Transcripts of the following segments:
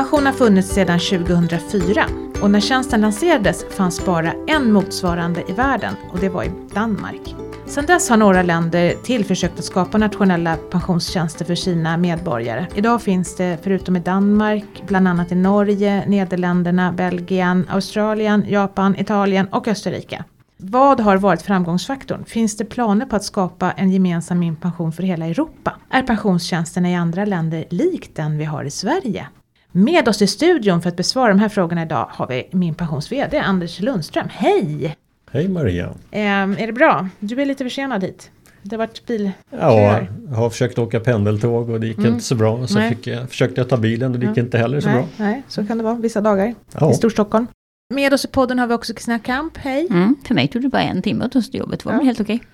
Pension har funnits sedan 2004 och när tjänsten lanserades fanns bara en motsvarande i världen och det var i Danmark. Sedan dess har några länder till försökt att skapa nationella pensionstjänster för sina medborgare. Idag finns det, förutom i Danmark, bland annat i Norge, Nederländerna, Belgien, Australien, Japan, Italien och Österrike. Vad har varit framgångsfaktorn? Finns det planer på att skapa en gemensam minpension för hela Europa? Är pensionstjänsterna i andra länder lik den vi har i Sverige? Med oss i studion för att besvara de här frågorna idag har vi Min Pensions VD Anders Lundström. Hej! Hej Maria! Eh, är det bra? Du är lite försenad hit. Det har varit bil. Ja, jag har försökt åka pendeltåg och det gick mm. inte så bra. Så fick jag, försökte jag ta bilen och det gick ja. inte heller så nej, bra. Nej, så kan det vara vissa dagar ja. i Storstockholm. Med oss i podden har vi också Kristina Kamp, hej! Mm, för mig tog det bara en timme att ta sig till jobbet, det var ja. helt okej. Okay.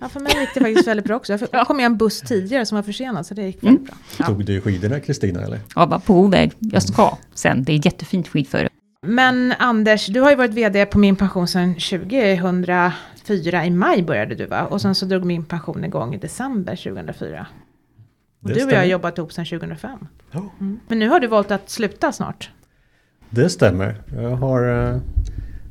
Ja, för mig gick det faktiskt väldigt bra också. Jag kom med en buss tidigare som var försenad så det gick väldigt mm. bra. Ja. Tog du skidorna Kristina eller? Ja, bara på väg. Jag ska sen. Det är jättefint skidföre. Men Anders, du har ju varit VD på Min Pension sedan 2004. I maj började du va? Och sen så drog Min Pension igång i december 2004. Och det du och jag har jobbat ihop sedan 2005. Ja. Mm. Men nu har du valt att sluta snart. Det stämmer. Jag har eh,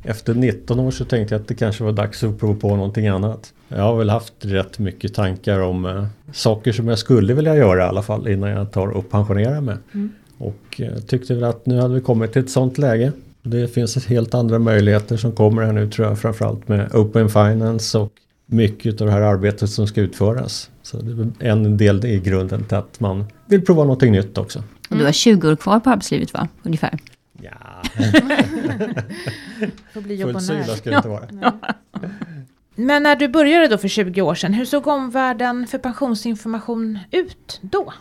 efter 19 år så tänkte jag att det kanske var dags att prova på någonting annat. Jag har väl haft rätt mycket tankar om eh, saker som jag skulle vilja göra i alla fall innan jag tar och pensionerar mig. Mm. Och eh, tyckte väl att nu hade vi kommit till ett sånt läge. Det finns helt andra möjligheter som kommer här nu tror jag framförallt med Open Finance och mycket av det här arbetet som ska utföras. Så det är en del i grunden till att man vill prova någonting nytt också. Och du har 20 år kvar på arbetslivet va? Ungefär? Ja. Får bli Fullt så illa ska det inte vara. Men när du började då för 20 år sedan, hur såg omvärlden för pensionsinformation ut då?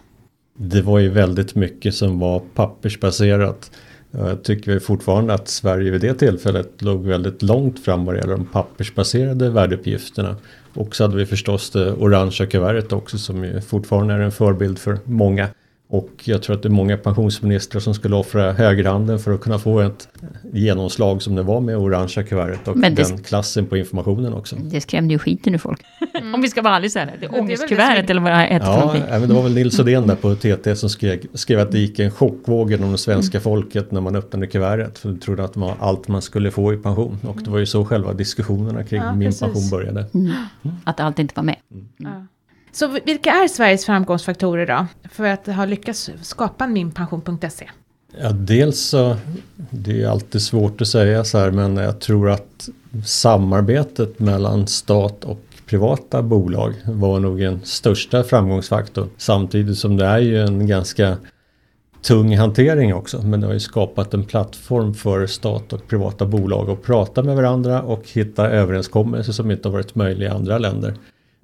Det var ju väldigt mycket som var pappersbaserat. Jag tycker fortfarande att Sverige vid det tillfället låg väldigt långt fram vad det gäller de pappersbaserade värdeuppgifterna. Och så hade vi förstås det orangea kuvertet också som ju fortfarande är en förebild för många. Och jag tror att det är många pensionsministrar som skulle offra högerhanden för att kunna få ett genomslag som det var med orangea kuvertet och det, den klassen på informationen också. Det skrämde ju skiten ur folk. Mm. Om vi ska vara ärliga så är det. Det är ångestkuvertet eller vad det heter Ja, men det var väl Nils Odén där på TT som skrev, skrev att det gick en chockvåg genom det svenska mm. folket när man öppnade kuvertet. För de trodde att det var allt man skulle få i pension. Och det var ju så själva diskussionerna kring ja, min pension började. Mm. mm. Att allt inte var med. Mm. Ja. Så vilka är Sveriges framgångsfaktorer då? För att ha lyckats skapa minpension.se? Ja, dels så, det är alltid svårt att säga så här, men jag tror att samarbetet mellan stat och privata bolag var nog en största framgångsfaktorn. Samtidigt som det är ju en ganska tung hantering också. Men det har ju skapat en plattform för stat och privata bolag att prata med varandra och hitta överenskommelser som inte har varit möjliga i andra länder.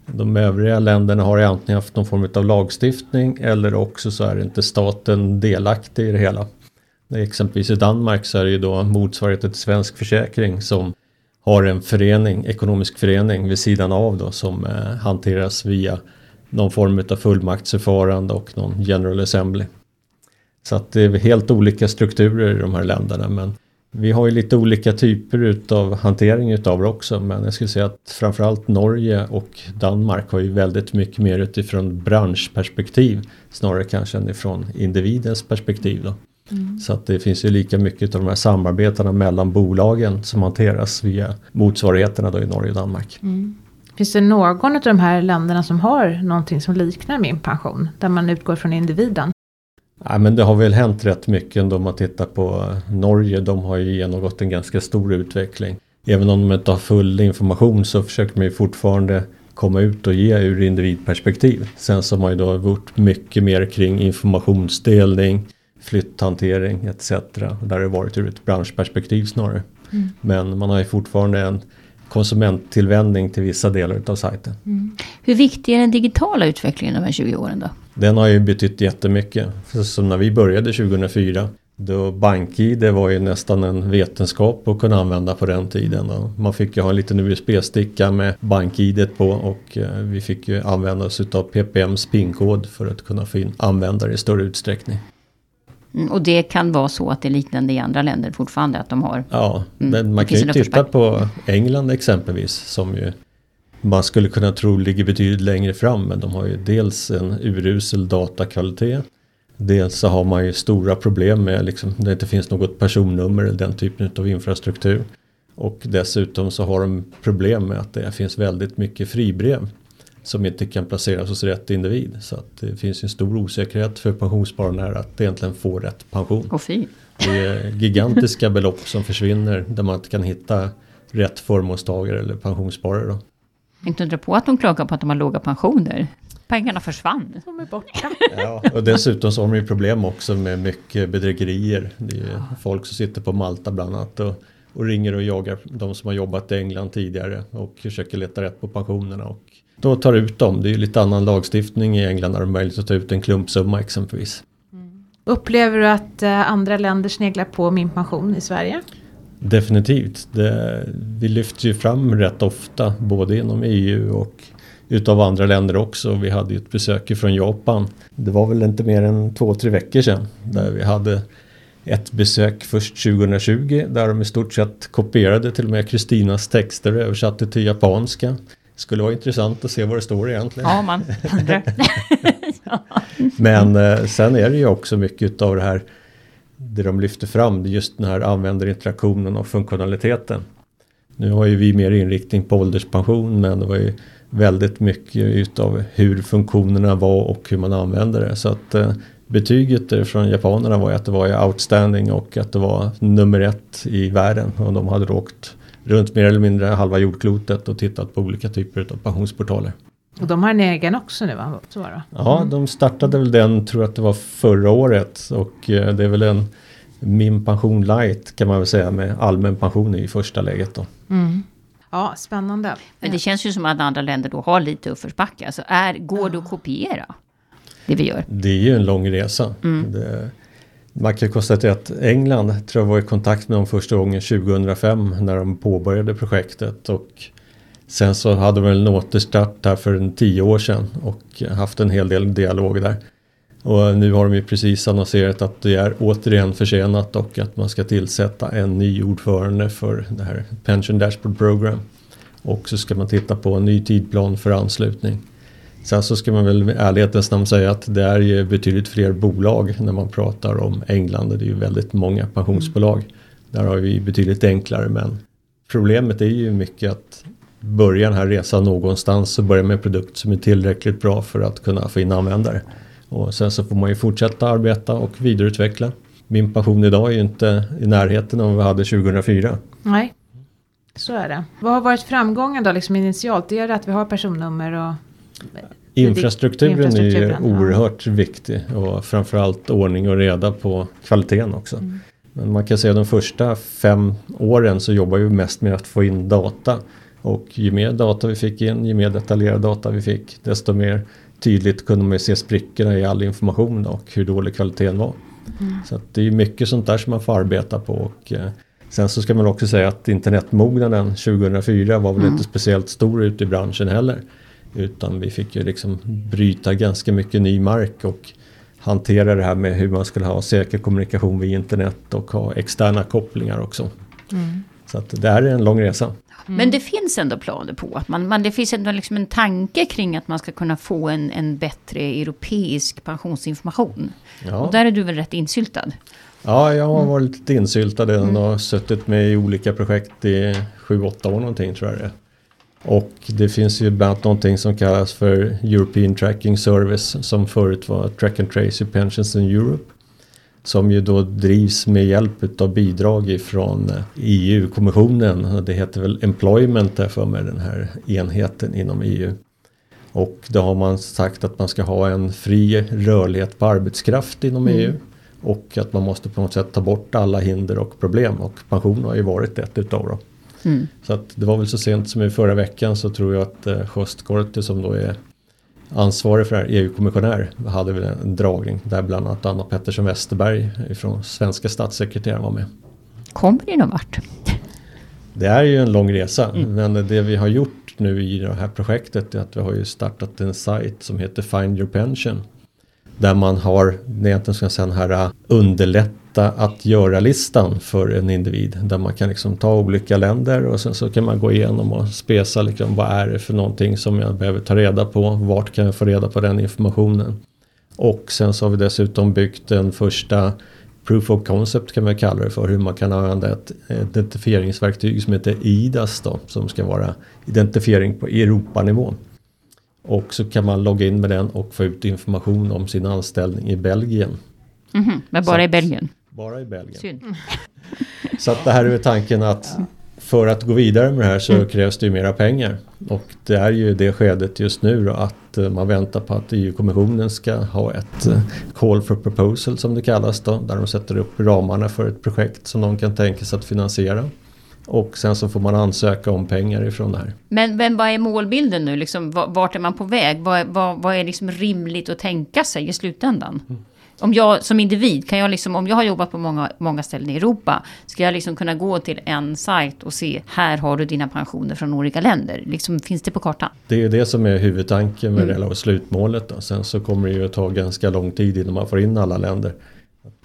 De övriga länderna har antingen haft någon form av lagstiftning eller också så är inte staten delaktig i det hela. Exempelvis i Danmark så är det ju då motsvarigheten till svensk försäkring som har en förening, ekonomisk förening vid sidan av då som eh, hanteras via någon form av fullmaktsförfarande och någon General Assembly. Så att det är helt olika strukturer i de här länderna men vi har ju lite olika typer utav hantering utav det också men jag skulle säga att framförallt Norge och Danmark har ju väldigt mycket mer utifrån branschperspektiv snarare kanske än ifrån individens perspektiv. Då. Mm. Så att det finns ju lika mycket av de här samarbetena mellan bolagen som hanteras via motsvarigheterna då i Norge och Danmark. Mm. Finns det någon av de här länderna som har någonting som liknar min pension? Där man utgår från individen? Ja, men det har väl hänt rätt mycket ändå om man tittar på Norge. De har ju genomgått en ganska stor utveckling. Även om de inte har full information så försöker man ju fortfarande komma ut och ge ur individperspektiv. Sen så har man ju då gjort mycket mer kring informationsdelning, flytthantering etc. Där har det varit ur ett branschperspektiv snarare. Mm. Men man har ju fortfarande en konsumenttillvändning till vissa delar av sajten. Mm. Hur viktig är den digitala utvecklingen de här 20 åren då? Den har ju betytt jättemycket. Som när vi började 2004 då BankID var ju nästan en vetenskap att kunna använda på den tiden. Man fick ju ha en liten USB-sticka med BankID på och eh, vi fick ju använda oss av PPMs PIN-kod för att kunna få in användare i större utsträckning. Mm, och det kan vara så att det är liknande i andra länder fortfarande att de har. Ja, mm, men man kan ju titta på England exempelvis som ju man skulle kunna tro ligger betydligt längre fram men de har ju dels en urusel datakvalitet. Dels så har man ju stora problem med liksom, det inte finns något personnummer eller den typen av infrastruktur. Och dessutom så har de problem med att det finns väldigt mycket fribrev som inte kan placeras hos rätt individ. Så att det finns en stor osäkerhet för pensionsspararna här att egentligen få rätt pension. Och fy. Det är gigantiska belopp som försvinner där man inte kan hitta rätt förmånstagare eller pensionssparare. Då. Inte undra på att de klagar på att de har låga pensioner. Pengarna försvann. De är borta. Ja, och dessutom så har de ju problem också med mycket bedrägerier. Det är folk som sitter på Malta bland annat och, och ringer och jagar de som har jobbat i England tidigare och försöker leta rätt på pensionerna. Och då tar ut dem. Det är ju lite annan lagstiftning i England när de möjligt att ta ut en klumpsumma exempelvis. Upplever du att eh, andra länder sneglar på min pension i Sverige? Definitivt. Det, vi lyfts ju fram rätt ofta både inom EU och utav andra länder också. Vi hade ju ett besök från Japan. Det var väl inte mer än två, tre veckor sedan där vi hade ett besök först 2020 där de i stort sett kopierade till och med Kristinas texter och översatte till japanska. Skulle vara intressant att se vad det står egentligen. Ja, man undrar. Men eh, sen är det ju också mycket av det här det de lyfter fram, det är just den här användarinteraktionen och funktionaliteten. Nu har ju vi mer inriktning på ålderspension men det var ju väldigt mycket utav hur funktionerna var och hur man använder det. Så att eh, betyget från japanerna var ju att det var outstanding och att det var nummer ett i världen. Och de hade åkt runt mer eller mindre halva jordklotet och tittat på olika typer av pensionsportaler. Och de har en egen också nu va? Så var det. Ja, de startade väl den, tror jag att det var förra året. Och eh, det är väl en Min pension light kan man väl säga med allmän pension i första läget då. Mm. Ja, spännande. Men det känns ju som att andra länder då har lite uppförsbacke. Alltså är, går det att kopiera det vi gör? Det är ju en lång resa. Det, man kan konstatera att England tror jag var i kontakt med dem första gången 2005 när de påbörjade projektet. Och sen så hade de en återstart här för en tio år sedan och haft en hel del dialog där. Och nu har de ju precis annonserat att det är återigen försenat och att man ska tillsätta en ny ordförande för det här Pension Dashboard Program. Och så ska man titta på en ny tidplan för anslutning. Sen så ska man väl med ärlighetens namn säga att det är ju betydligt fler bolag när man pratar om England. Det är ju väldigt många pensionsbolag. Där har vi betydligt enklare men problemet är ju mycket att börja den här resan någonstans och börja med en produkt som är tillräckligt bra för att kunna få in användare. Och sen så får man ju fortsätta arbeta och vidareutveckla. Min pension idag är ju inte i närheten av vad vi hade 2004. Nej, så är det. Vad har varit framgången då liksom initialt? Det är det att vi har personnummer och Infrastrukturen, är ju Infrastrukturen, ja. oerhört viktig och framförallt ordning och reda på kvaliteten också. Mm. Men man kan säga de första fem åren så jobbar vi mest med att få in data. Och ju mer data vi fick in, ju mer detaljerad data vi fick, desto mer tydligt kunde man se sprickorna i all information och hur dålig kvaliteten var. Mm. Så det är mycket sånt där som man får arbeta på. Och, eh, sen så ska man också säga att internetmognaden 2004 var väl Mm. inte speciellt stor ute i branschen heller. Utan vi fick ju liksom bryta ganska mycket ny mark och hantera det här med hur man skulle ha säker kommunikation via internet och ha externa kopplingar också. Mm. Så att det här är en lång resa. Men det finns ändå planer på att man, man det finns ändå liksom en tanke kring att man ska kunna få en, en bättre europeisk pensionsinformation. Ja. Och där är du väl rätt insyltad? Ja, jag har varit lite insyltad den och suttit med i olika projekt i 7-8 år någonting tror jag det är. Och det finns ju bland annat någonting som kallas för European Tracking Service som förut var Track and Trace Pensions in Europe. Som ju då drivs med hjälp av bidrag ifrån EU-kommissionen. Det heter väl Employment där för mig den här enheten inom EU. Och då har man sagt att man ska ha en fri rörlighet på arbetskraft inom EU. Och att man måste på något sätt ta bort alla hinder och problem. Och pension har ju varit ett utav dem. Mm. Så att det var väl så sent som i förra veckan så tror jag att eh, Just Korte som då är ansvarig för det här, EU-kommissionär, hade väl en dragning där bland annat Anna Pettersson Westerberg från svenska statssekreteraren var med. Kommer ni någon vart? Det är ju en lång resa men det vi har gjort nu i det här projektet är att vi har ju startat en sajt som heter Find Your Pension. Där man har, egentligen ska jag säga den här uh, underlätta att göra-listan för en individ. Där man kan liksom ta olika länder och sen så kan man gå igenom och spesa liksom vad är det för någonting som jag behöver ta reda på. Vart kan jag få reda på den informationen? Och sen så har vi dessutom byggt den första Proof of Concept kan man kalla det för. Hur man kan använda ett identifieringsverktyg som heter IDAS då. Som ska vara identifiering på Europanivå. Och så kan man logga in med den och få ut information om sin anställning i Belgien. Mm -hmm, men bara så i Belgien? Bara i Belgien. Synd. Så att det här är tanken att för att gå vidare med det här så mm. krävs det ju mera pengar. Och det är ju det skedet just nu då att eh, man väntar på att EU-kommissionen ska ha ett eh, call for proposal som det kallas då. Där de sätter upp ramarna för ett projekt som de kan tänka sig att finansiera. Och sen så får man ansöka om pengar ifrån det här. Men, men vad är målbilden nu? Liksom, vart är man på väg? Vad, vad, vad är liksom rimligt att tänka sig i slutändan? Mm. Om jag som individ, kan jag liksom, om jag har jobbat på många, många ställen i Europa, ska jag liksom kunna gå till en sajt och se, här har du dina pensioner från olika länder. Liksom, finns det på kartan? Det är det som är huvudtanken med mm. det och slutmålet. Då. Sen så kommer det ju att ta ganska lång tid innan man får in alla länder.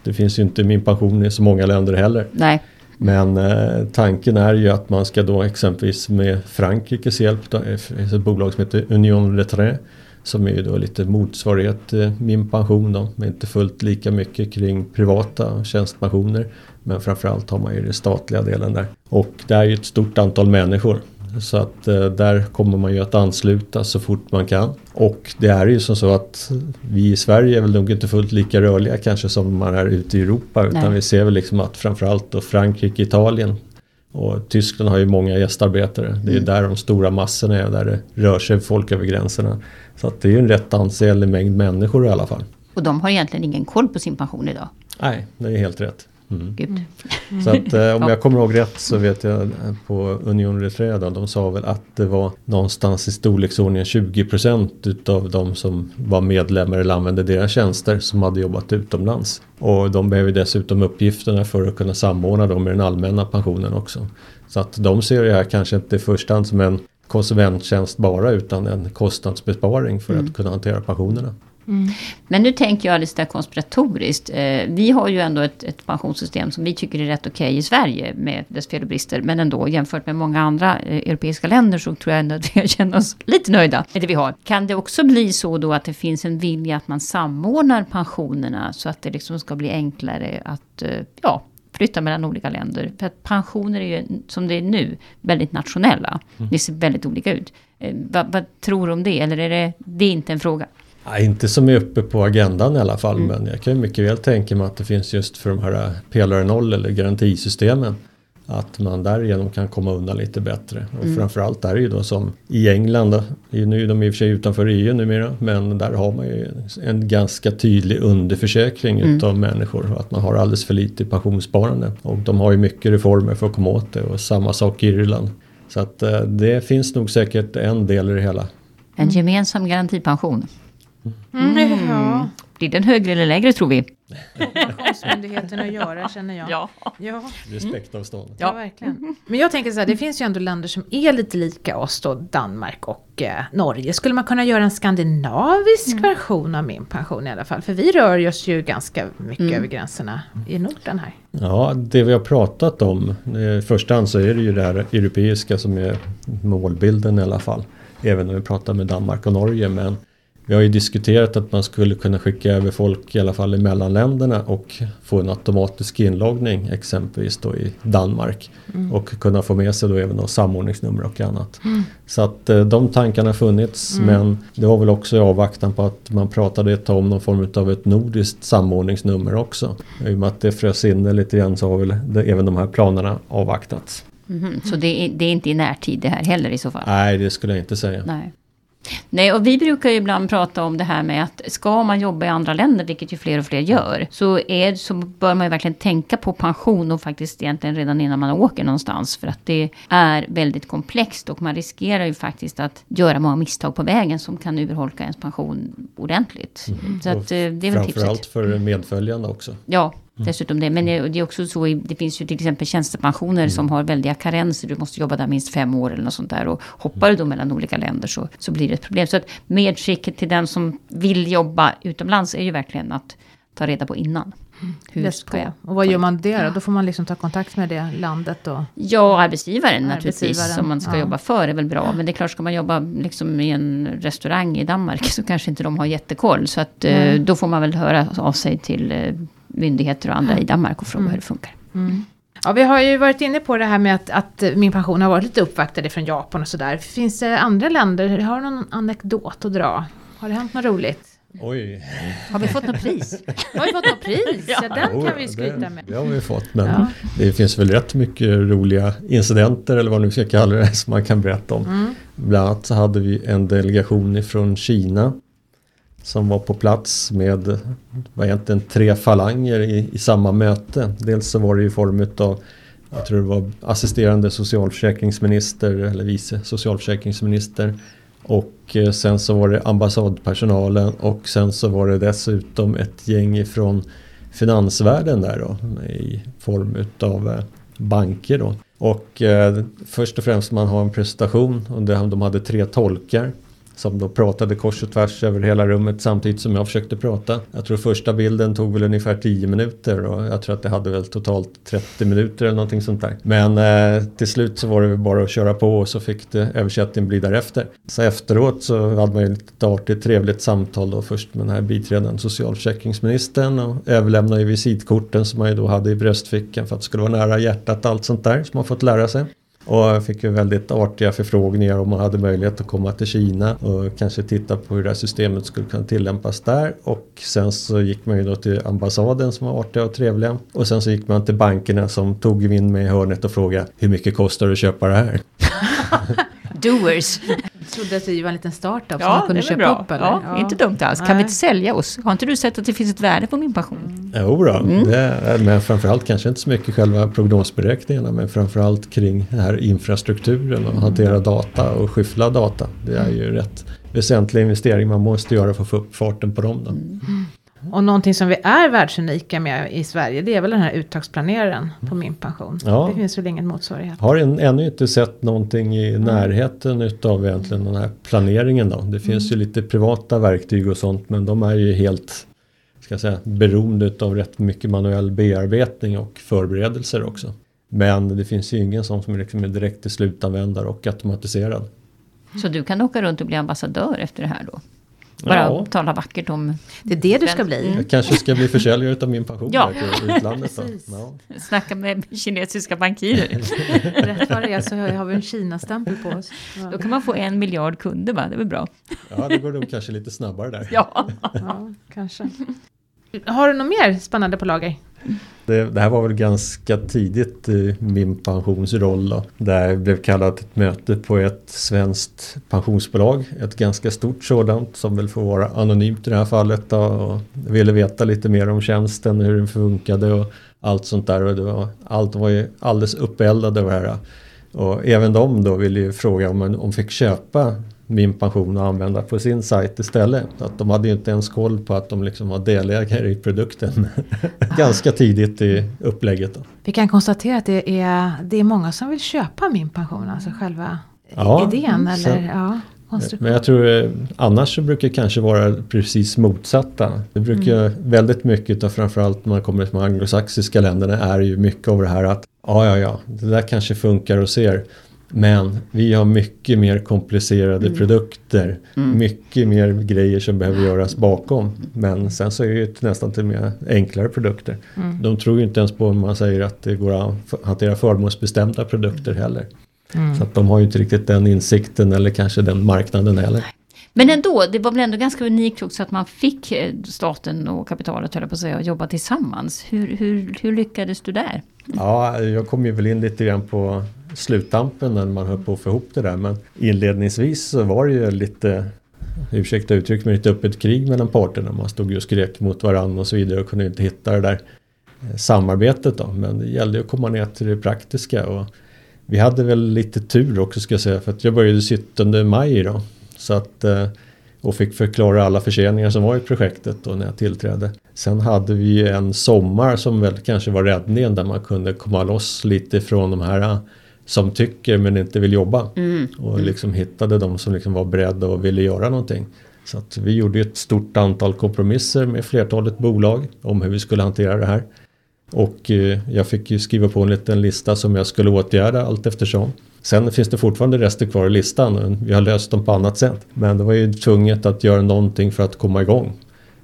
Det finns ju inte min pension i så många länder heller. Nej. Men eh, tanken är ju att man ska då exempelvis med Frankrikes hjälp, då, ett bolag som heter Union Retrait som är ju då lite motsvarighet till min pension då, men inte fullt lika mycket kring privata tjänstepensioner. Men framförallt har man ju den statliga delen där. Och det är ju ett stort antal människor. Så att eh, där kommer man ju att ansluta så fort man kan. Och det är ju som så att vi i Sverige är väl nog inte fullt lika rörliga kanske som man är ute i Europa. Utan Nej. vi ser väl liksom att framförallt då Frankrike, Italien och Tyskland har ju många gästarbetare. Det är mm. där de stora massorna är, där det rör sig folk över gränserna. Så att det är ju en rätt ansenlig mängd människor i alla fall. Och de har egentligen ingen koll på sin pension idag? Nej, det är helt rätt. Mm. Mm. Så att eh, om jag kommer ihåg rätt så vet jag eh, på Union Reträda, de sa väl att det var någonstans i storleksordningen 20% utav de som var medlemmar eller använde deras tjänster som hade jobbat utomlands. Och de behöver dessutom uppgifterna för att kunna samordna dem med den allmänna pensionen också. Så att de ser det här kanske inte i första hand som en konsumenttjänst bara utan en kostnadsbesparing för mm. att kunna hantera pensionerna. Mm. Men nu tänker jag lite konspiratoriskt. Eh, vi har ju ändå ett, ett, pensionssystem som vi tycker är rätt okej okay i Sverige med dess fel och brister. Men ändå jämfört med många andra eh, europeiska länder så tror jag ändå att vi känner oss lite nöjda med det vi har. Kan det också bli så då att det finns en vilja att man samordnar pensionerna så att det liksom ska bli enklare att eh, ja, flytta mellan olika länder. För att pensioner är ju, som det är nu, väldigt nationella. Mm. Det ser väldigt olika ut. Eh, vad, vad, tror du om det? Eller är det, det är inte en fråga? Nej, inte som är uppe på agendan i alla fall. Mm. Men jag kan ju mycket väl tänka mig att det finns just för de här pelare noll eller garantisystemen. Att man därigenom kan komma undan lite bättre. Och mm. framförallt är det ju då som i England. Då, nu är de i och för sig utanför EU numera. Men där har man ju en ganska tydlig underförsäkring mm. utav människor. Att man har alldeles för lite pensionssparande. Och de har ju mycket reformer för att komma åt det. Och samma sak i Irland. Så att eh, det finns nog säkert en del i det hela. En gemensam garantipension. Mm. Mm. Ja. Blir den högre eller lägre tror vi? Pensionsmyndigheten att göra känner jag. Ja. ja. Respektavstånd. Ja. ja, verkligen. Men jag tänker så här, det finns ju ändå länder som är lite lika oss då, Danmark och eh, Norge. Skulle man kunna göra en skandinavisk mm. version av min pension i alla fall? För vi rör oss ju ganska mycket mm. över gränserna i Norden här. Ja, det vi har pratat om, i första hand så är det ju det här europeiska som är målbilden i alla fall. Även när vi pratar med Danmark och Norge. Men vi har ju diskuterat att man skulle kunna skicka över folk i alla fall i mellanländerna och få en automatisk inloggning exempelvis då i Danmark. Mm. Och kunna få med sig då även då samordningsnummer och annat. Mm. Så att eh, de tankarna har funnits mm. men det var väl också i avvaktan på att man pratade ett tag om någon form av ett nordiskt samordningsnummer också. I och med att det frös inne lite grann så har väl det, även de här planerna avvaktats. Mm. Så det är, det är, inte i närtid det här heller i så fall? Nej, det skulle jag inte säga. Nej. Nej, och vi brukar ju ibland prata om det här med att ska man jobba i andra länder, vilket ju fler och fler gör, så, är, så bör man ju verkligen tänka på pension och faktiskt egentligen redan innan man åker någonstans. För att det är väldigt komplext och man riskerar ju faktiskt att göra många misstag på vägen som kan urholka ens pension ordentligt. Mm. Så att, eh, det är väl Framförallt tipset. för medföljande också. Ja. Dessutom det. Men det är också så, det finns ju till exempel tjänstepensioner mm. som har väldiga karenser. Du måste jobba där minst fem år eller något sånt där. Och hoppar du då mellan olika länder så, så blir det ett problem. Så att medskicket till den som vill jobba utomlands är ju verkligen att ta reda på innan. Hur Läs ska på. jag? Och vad gör man det då? Då får man liksom ta kontakt med det landet och... Ja, arbetsgivaren naturligtvis Arbetsgivaren, som man ska ja. jobba för är väl bra. Men det är klart, ska man jobba liksom i en restaurang i Danmark så kanske inte de har jättekoll. Så att, Nej. då får man väl höra av sig till eh, myndigheter och andra i Danmark och fråga Mm. hur det funkar. Ja, vi har ju varit inne på det här med att, att min pension har varit lite uppvaktade från Japan och sådär. Finns det andra länder, har du någon anekdot att dra? Har det hänt något roligt? Oj. Har vi fått något pris? Har vi fått något pris? ja, den Jo, kan vi det- skryta med. Det har vi fått. Men Ja. det finns väl rätt mycket roliga incidenter eller vad nu ska kalla det som man kan berätta om. Mm. Bland annat så hade vi en delegation ifrån Kina som var på plats med var egentligen tre falanger i, i samma möte. Dels så var det i form av jag tror det var assisterande socialförsäkringsminister eller vice socialförsäkringsminister. Och eh, sen så var det ambassadpersonalen och sen så var det dessutom ett gäng ifrån finansvärlden där då i form utav eh, banker då. Och eh, först och främst man har en presentation och de hade tre tolkar som då pratade kors och tvärs över hela rummet samtidigt som jag försökte prata. Jag tror första bilden tog väl ungefär 10 minuter och jag tror att det hade väl totalt 30 minuter eller någonting sånt där. Men eh, till slut så var det väl bara att köra på och så fick det översättningen bli därefter. Så efteråt så hade man ju ett artigt trevligt samtal då först med den här biträdande socialförsäkringsministern och överlämnade ju visitkorten som man ju då hade i bröstfickan för att det skulle vara nära hjärtat allt sånt där som man fått lära sig. Och jag fick ju väldigt artiga förfrågningar om man hade möjlighet att komma till Kina och kanske titta på hur det här systemet skulle kunna tillämpas där. Och sen så gick man ju då till ambassaden som var artiga och trevliga. Och sen så gick man till bankerna som tog in mig i hörnet och frågade hur mycket kostar det att köpa det här? Doers! Jag trodde att vi var en liten startup som man kunde köpa upp eller? Ja, Inte dumt alls. Kan Nej. vi inte sälja oss? Har inte du sett att det finns ett värde på min pension? Jo då, det, men framförallt kanske inte så mycket själva prognosberäkningarna men framförallt kring den här infrastrukturen och hantera data och skyffla data. Det är ju rätt väsentlig investering man måste göra för att få upp farten på dem. Då. Och någonting som vi är världsunika med i Sverige det är väl den här uttagsplaneraren på min pension. Ja. Det finns väl ingen motsvarighet. Har en, ännu inte sett någonting i närheten utav egentligen den här planeringen då. Det finns ju lite privata verktyg och sånt men de är ju helt ska jag säga, beroende utav rätt mycket manuell bearbetning och förberedelser också. Men det finns ju ingen sån som liksom är direkt till slutanvändare och automatiserad. Så du kan åka runt och bli ambassadör efter det här då? Bara Ja. tala vackert om... Det är det du ska bli. Jag kanske ska bli försäljare utav min pension Ja. till utlandet. Ja. Snacka med kinesiska bankirer. Rätt vad det är så har vi en Kina-stämpel på oss. Då kan man få en miljard kunder va? Det är väl bra? ja, det går nog kanske lite snabbare där. Ja. Ja, kanske. Har du något mer spännande på lager? Det, det här var väl ganska tidigt i min pensionsroll då, där jag blev kallad till ett möte på ett svenskt pensionsbolag. Ett ganska stort sådant som väl får vara anonymt i det här fallet. Då, och ville veta lite mer om tjänsten, hur den funkade och allt sånt där. Och det var, allt var ju alldeles uppeldade. över det här. Och även de då ville ju fråga om man om fick köpa min pension och använda på sin sajt istället. Att de hade ju inte ens koll på att de liksom var delägare i produkten. Ganska tidigt i upplägget. Då. Vi kan konstatera att det är, det är många som vill köpa min pension, alltså själva Ja, idén eller så- ja. Men jag tror eh, annars så brukar det kanske vara precis motsatta. Det brukar väldigt mycket av framförallt när man kommer till de anglosaxiska länderna är ju mycket av det här att ja, ja, ja, det där kanske funkar och ser. Men vi har mycket mer komplicerade produkter. Mycket mer grejer som behöver göras bakom. Men sen så är det ju nästan till mer enklare produkter. De tror ju inte ens på om man säger att det går att hantera förmånsbestämda produkter heller. Så att de har ju inte riktigt den insikten eller kanske den marknaden heller. Men ändå, det var väl ändå ganska unikt också att man fick eh, staten och kapitalet, höll jag på att säga, att jobba tillsammans. Hur, hur, hur lyckades du där? Ja, jag kom ju väl in lite grann på sluttampen när man höll på att få ihop det där. Men inledningsvis så var det ju lite, ursäkta uttryck, men lite öppet krig mellan parterna. Man stod ju och skrek mot varandra och så vidare och kunde inte hitta det där eh, samarbetet då. Men det gällde ju att komma ner till det praktiska. Och vi hade väl lite tur också ska jag säga för att jag började 17 maj då. Så att, eh, och fick förklara alla förseningar som var i projektet då när jag tillträdde. Sen hade vi ju en sommar som väl kanske var räddningen där man kunde komma loss lite från de här eh, som tycker men inte vill jobba. Och liksom hittade de som liksom var beredda och ville göra någonting. Så att vi gjorde ett stort antal kompromisser med flertalet bolag om hur vi skulle hantera det här. Och eh, jag fick ju skriva på en liten lista som jag skulle åtgärda allt eftersom. Sen finns det fortfarande rester kvar i listan och vi har löst dem på annat sätt. Men det var ju tvunget att göra någonting för att komma igång.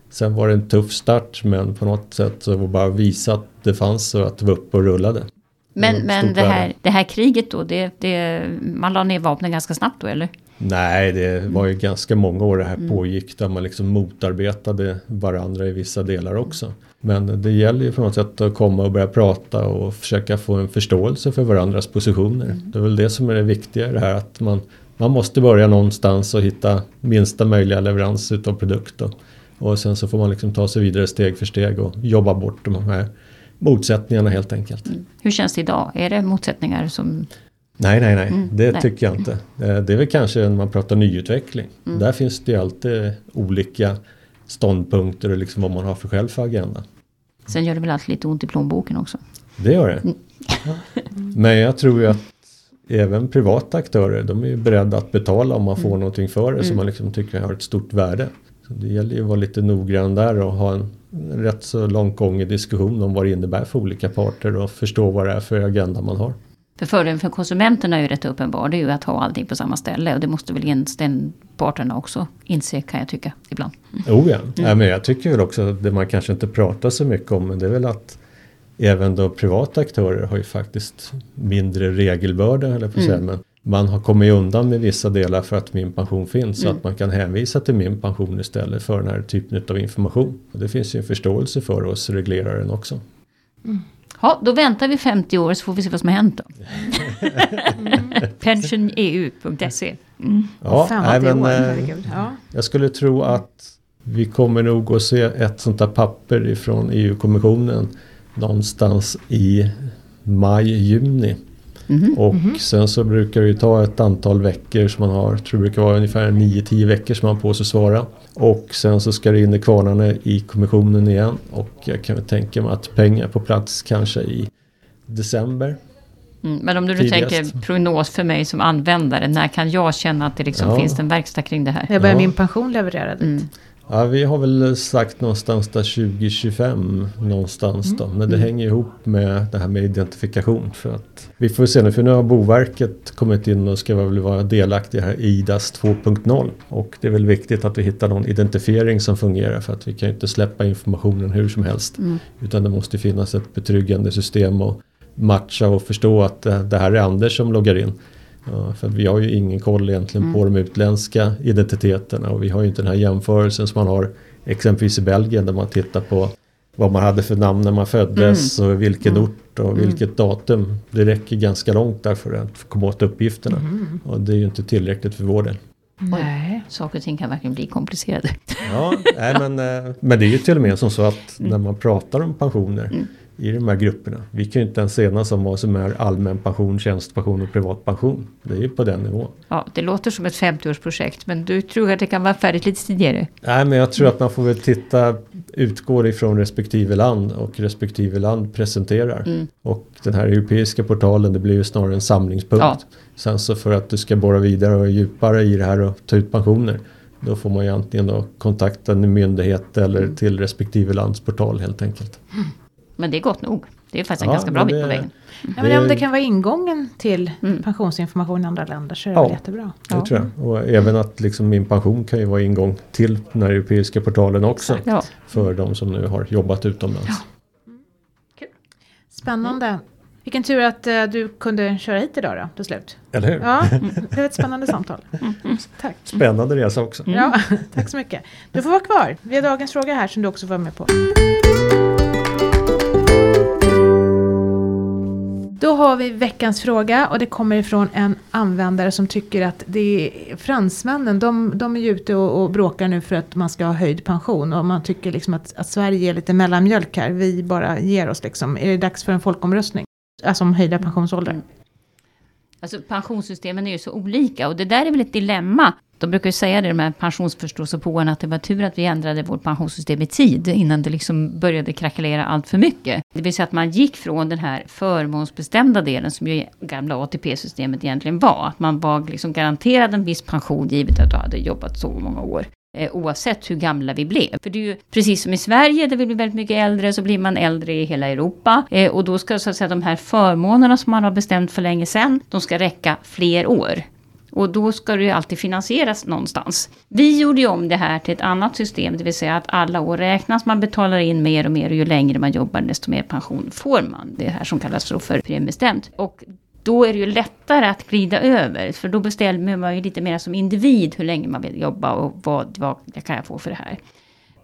Sen var det en tuff start men på något sätt så var det bara visa att det fanns och att det var uppe och rullade. Men, men det, här, det här kriget då, det, det, man la ner vapnen ganska snabbt då eller? Nej, det var ju ganska många år det här mm. pågick där man liksom motarbetade varandra i vissa delar också. Men det gäller ju på något sätt att komma och börja prata och försöka få en förståelse för varandras positioner. Mm. Det är väl det som är det viktiga i det här att man, man måste börja någonstans och hitta minsta möjliga leverans utav produkt. Och, och sen så får man liksom ta sig vidare steg för steg och jobba bort de här motsättningarna helt enkelt. Mm. Hur känns det idag? Är det motsättningar som Nej, nej, nej. Mm, det nej. tycker jag inte. Eh, det är väl kanske när man pratar nyutveckling. Mm. Där finns det ju alltid olika ståndpunkter och liksom vad man har för själv för agenda. Sen gör det väl alltid lite ont i plånboken också. Det gör det. Mm. Men jag tror ju att även privata aktörer de är ju beredda att betala om man får mm. någonting för det som mm. man liksom tycker har ett stort värde. Så det gäller ju att vara lite noggrann där och ha en rätt så långtgången diskussion om vad det innebär för olika parter och förstå vad det är för agenda man har. För fördelen för konsumenterna är ju rätt uppenbar. Det är ju att ha allting på samma ställe. Och det måste väl den parterna också inse kan jag tycka ibland. Mm. Oh ja. Mm. ja men jag tycker väl också att det man kanske inte pratar så mycket om. Men det är väl att även då privata aktörer har ju faktiskt mindre regelbörda. Eller på mm. men man har kommit undan med vissa delar för att min pension finns. Så mm. att man kan hänvisa till min pension istället för den här typen av information. Och det finns ju en förståelse för oss regleraren också. Mm. Ja, då väntar vi 50 år så får vi se vad som har hänt då. Mm. Pensioneu.se. Mm. Ja, nej, men, år, eh, ja. Jag skulle tro att vi kommer nog att se ett sånt där papper ifrån EU-kommissionen någonstans i maj-juni. Mm-hmm. Och mm-hmm. sen så brukar det ju ta ett antal veckor som man har. Jag tror det brukar vara ungefär 9-10 veckor som man har på sig att svara. Och sen så ska det in i kvarnarna i kommissionen igen. Och jag kan väl tänka mig att pengar på plats kanske i december. Mm, men om du nu tänker prognos för mig som användare, när kan jag känna att det liksom ja. finns en verkstad kring det här? Jag börjar ja. min pension leverera dit. Mm. Ja, vi har väl sagt någonstans där 2025 någonstans mm. då. Men det mm. hänger ihop med det här med identifikation. För att vi får se nu, för nu har Boverket kommit in och ska väl vara delaktiga här i IDAS 2.0. Och det är väl viktigt att vi hittar någon identifiering som fungerar för att vi kan inte släppa informationen hur som helst. Mm. Utan det måste finnas ett betryggande system och matcha och förstå att det här är Anders som loggar in. För vi har ju ingen koll egentligen mm. på de utländska identiteterna och vi har ju inte den här jämförelsen som man har exempelvis i Belgien där man tittar på vad man hade för namn när man föddes mm. och vilken mm. ort och mm. vilket datum. Det räcker ganska långt där för att komma åt uppgifterna. Mm. Och det är ju inte tillräckligt för vår del. Nej, saker och ting kan verkligen bli komplicerade. Ja, nej, men, eh, men det är ju till och med som så att mm. när man pratar om pensioner mm i de här grupperna. Vi kan ju inte ens enas om vad som är allmän pension, tjänstepension och privatpension. Det är ju på den nivån. Ja, det låter som ett 50-årsprojekt men du tror att det kan vara färdigt lite tidigare? Nej, men jag tror att man får väl titta, utgår ifrån respektive land och respektive land presenterar. Mm. Och den här europeiska portalen det blir ju snarare en samlingspunkt. Ja. Sen så för att du ska borra vidare och djupare i det här och ta ut pensioner då får man ju antingen då kontakta en myndighet eller mm. till respektive lands portal helt enkelt. Mm. Men det är gott nog. Det är faktiskt en ja, ganska bra bit på vägen. Ja, men om det kan vara ingången till mm. pensionsinformation i andra länder så är det ja, jättebra. Ja, det tror jag. Och även att liksom min pension kan ju vara ingång till den här europeiska portalen också. Ja. För de som nu har jobbat utomlands. Ja. Mm. Spännande. Vilken tur att uh, du kunde köra hit idag då, till slut. Eller hur? Ja, det var ett spännande samtal. Mm. Tack. Spännande resa också. Ja, tack så mycket. Du får vara kvar. Vi har dagens fråga här som du också var med på. Då har vi veckans fråga och det kommer ifrån en användare som tycker att det är fransmännen, de, de är ju ute och, och bråkar nu för att man ska ha höjd pension och man tycker liksom att, att Sverige är lite mellanmjölk här, vi bara ger oss liksom. Är det dags för en folkomröstning? Alltså om höjda pensionsåldrar. Mm. Alltså pensionssystemen är ju så olika och det där är väl ett dilemma. De brukar ju säga det, de här pensionsförståsigpåarna, att det var tur att vi ändrade vårt pensionssystem i tid, innan det liksom började krackelera allt för mycket. Det vill säga att man gick från den här förmånsbestämda delen, som ju gamla ATP-systemet egentligen var, att man var liksom garanterad en viss pension, givet att du hade jobbat så många år. eh, oavsett hur gamla vi blev. För det är ju precis som i Sverige där vi blir väldigt mycket äldre så blir man äldre i hela Europa. Eh, och då ska så att säga de här förmånerna som man har bestämt för länge sedan, de ska räcka fler år. Och då ska det ju alltid finansieras någonstans. Vi gjorde ju om det här till ett annat system, det vill säga att alla år räknas, man betalar in mer och mer och ju längre man jobbar desto mer pension får man. Det här som kallas för premiebestämt. Och då är det ju lättare att glida över, för då bestämmer man ju lite mer som individ hur länge man vill jobba och vad, vad kan jag få för det här.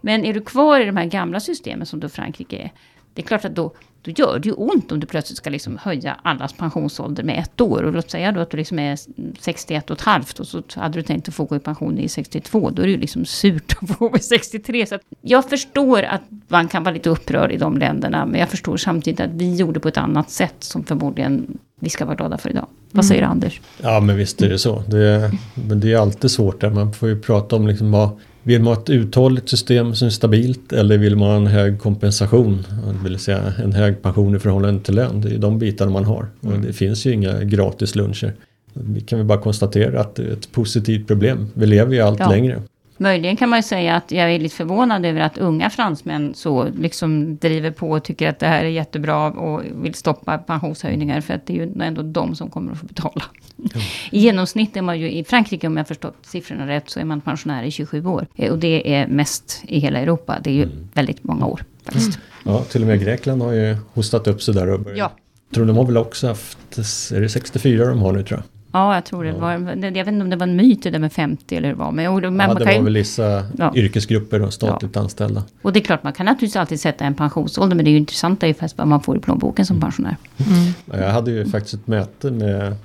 Men är du kvar i de här gamla systemen som då Frankrike är, det är klart att då, då gör det ju ont om du plötsligt ska liksom höja allas pensionsålder med ett år. Och låt säga då att du liksom är 61 och ett halvt och så hade du tänkt att få gå i pension i 62. Då är det ju liksom surt att få vid 63. Så jag förstår att man kan vara lite upprörd i de länderna. Men jag förstår samtidigt att vi gjorde på ett annat sätt som förmodligen vi ska vara glada för idag. Vad säger mm. Anders? Ja men visst är det så. Det är, men det är alltid svårt där. Man får ju prata om liksom vad vill man ha ett uthålligt system som är stabilt eller vill man ha en hög kompensation? Det vill säga en hög pension i förhållande till lön. Det är de bitarna man har. Och det finns ju inga gratis luncher. Vi kan väl bara konstatera att det är ett positivt problem. Vi lever ju allt ja. längre. Möjligen kan man ju säga att jag är lite förvånad över att unga fransmän så liksom driver på och tycker att det här är jättebra och vill stoppa pensionshöjningar. För att det är ju ändå de som kommer att få betala. Mm. I genomsnitt är man ju i Frankrike, om jag förstått siffrorna rätt, så är man pensionär i 27 år. Och det är mest i hela Europa. Det är ju mm. väldigt många år faktiskt. Ja, till och med Grekland har ju hostat upp sig där och börjat. Ja. Tror de har väl också haft, är det 64 de har nu tror jag? Ja, jag tror det var, jag vet inte om det var en myt det där med 50 eller hur det var. Men, men ja, det var ju, väl vissa ja. yrkesgrupper och statligt ja. anställda. Och det är klart, man kan naturligtvis alltid sätta en pensionsålder, men det är ju intressant är ju faktiskt vad man får i plånboken som mm. pensionär. Mm. Jag hade ju faktiskt ett möte med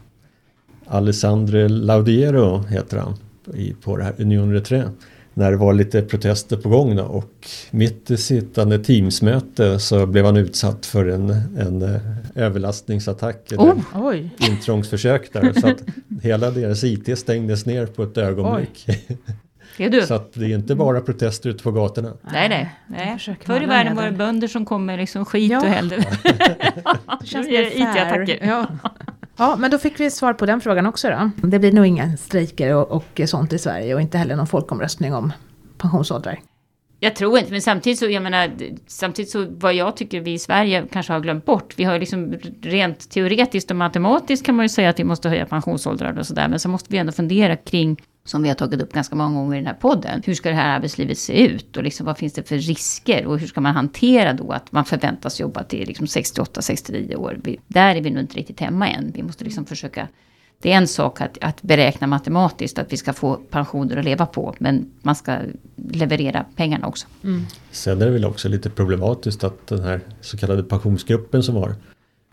Alessandro Laudiero, heter han, på det här Union Retré när det var lite protester på gång då, och mitt i sittande teamsmöte så blev han utsatt för en, en uh, överlastningsattack. Oh, oj. intrångsförsök där. så att hela deras IT stängdes ner på ett ögonblick. Så att det är inte bara protester ute på gatorna. Nej, nej. nej. Förr i världen var det bönder som kom med liksom skit ja. och hällde. det känns det IT-attacker. Ja. Ja, men då fick vi svar på den frågan också då. Det blir nog inga strejker och, och sånt i Sverige och inte heller någon folkomröstning om pensionsåldrar. Jag tror inte, men samtidigt så, jag menar, samtidigt så vad jag tycker vi i Sverige kanske har glömt bort. Vi har liksom rent teoretiskt och matematiskt kan man ju säga att vi måste höja pensionsåldrar och sådär. Men så måste vi ändå fundera kring som vi har tagit upp ganska många gånger i den här podden. Hur ska det här arbetslivet se ut och liksom, vad finns det för risker och hur ska man hantera då att man förväntas jobba till liksom 68-69 år. Vi, där är vi nog inte riktigt hemma än. Vi måste liksom försöka det är en sak att, att beräkna matematiskt att vi ska få pensioner att leva på. Men man ska leverera pengarna också. Mm. Sen är det väl också lite problematiskt att den här så kallade pensionsgruppen som var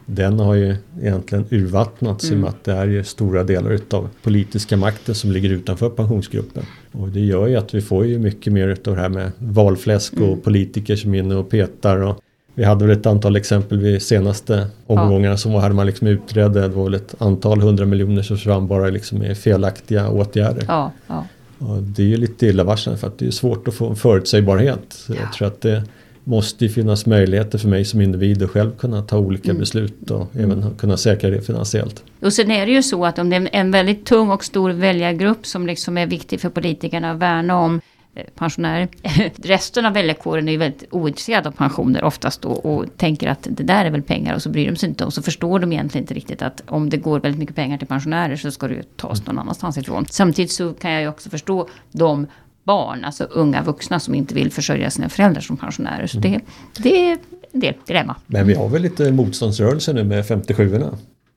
den har ju egentligen urvattnats mm. i och med att det är ju stora delar utav politiska makten som ligger utanför pensionsgruppen. Och det gör ju att vi får ju mycket mer utav det här med valfläsk och mm. politiker som är inne och petar. Och vi hade väl ett antal exempel vid senaste omgångarna ja. som var här man liksom utredde. Det var väl ett antal hundra miljoner som försvann bara liksom med felaktiga åtgärder. Ja, ja. Och det är ju lite illavarslande för att det är svårt att få en förutsägbarhet. Ja. Jag tror att det måste finnas möjligheter för mig som individ att själv kunna ta olika mm. beslut och även kunna säkra det finansiellt. Och sen är det ju så att om det är en väldigt tung och stor väljargrupp som liksom är viktig för politikerna att värna om eh, pensionärer. Resten av väljarkåren är ju väldigt ointresserad av pensioner oftast då och tänker att det där är väl pengar och så bryr de sig inte och så förstår de egentligen inte riktigt att om det går väldigt mycket pengar till pensionärer så ska det ju tas någon annanstans ifrån. Samtidigt så kan jag ju också förstå de barn, alltså unga vuxna som inte vill försörja sina föräldrar som pensionärer. Så det, mm. det är en del dilemma. Men vi har väl lite motståndsrörelse nu med 57orna?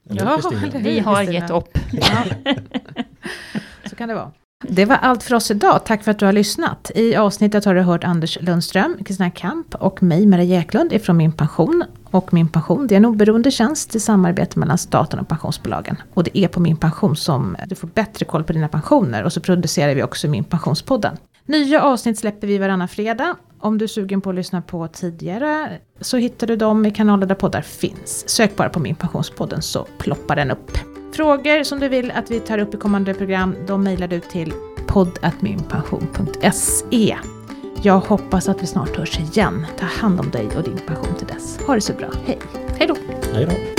Ja, vi har gett upp. Ja. Så kan det vara. Det var allt för oss idag. Tack för att du har lyssnat. I avsnittet har du hört Anders Lundström, Kristina Kamp och mig, Maria Jäklund, ifrån Min Pension. Och Min Pension, det är en oberoende tjänst i samarbete mellan staten och pensionsbolagen. Och det är på Min Pension som du får bättre koll på dina pensioner. Och så producerar vi också Min Pensionspodden. Nya avsnitt släpper vi varannan fredag. Om du är sugen på att lyssna på tidigare så hittar du dem i kanaler där poddar finns. Sök bara på Min Pensionspodden så ploppar den upp. Frågor som du vill att vi tar upp i kommande program, de mejlar du till podd.minpension.se. Jag hoppas att vi snart hörs igen. Ta hand om dig och din pension till dess. Ha det så bra. Hej! Hej då! Hej då!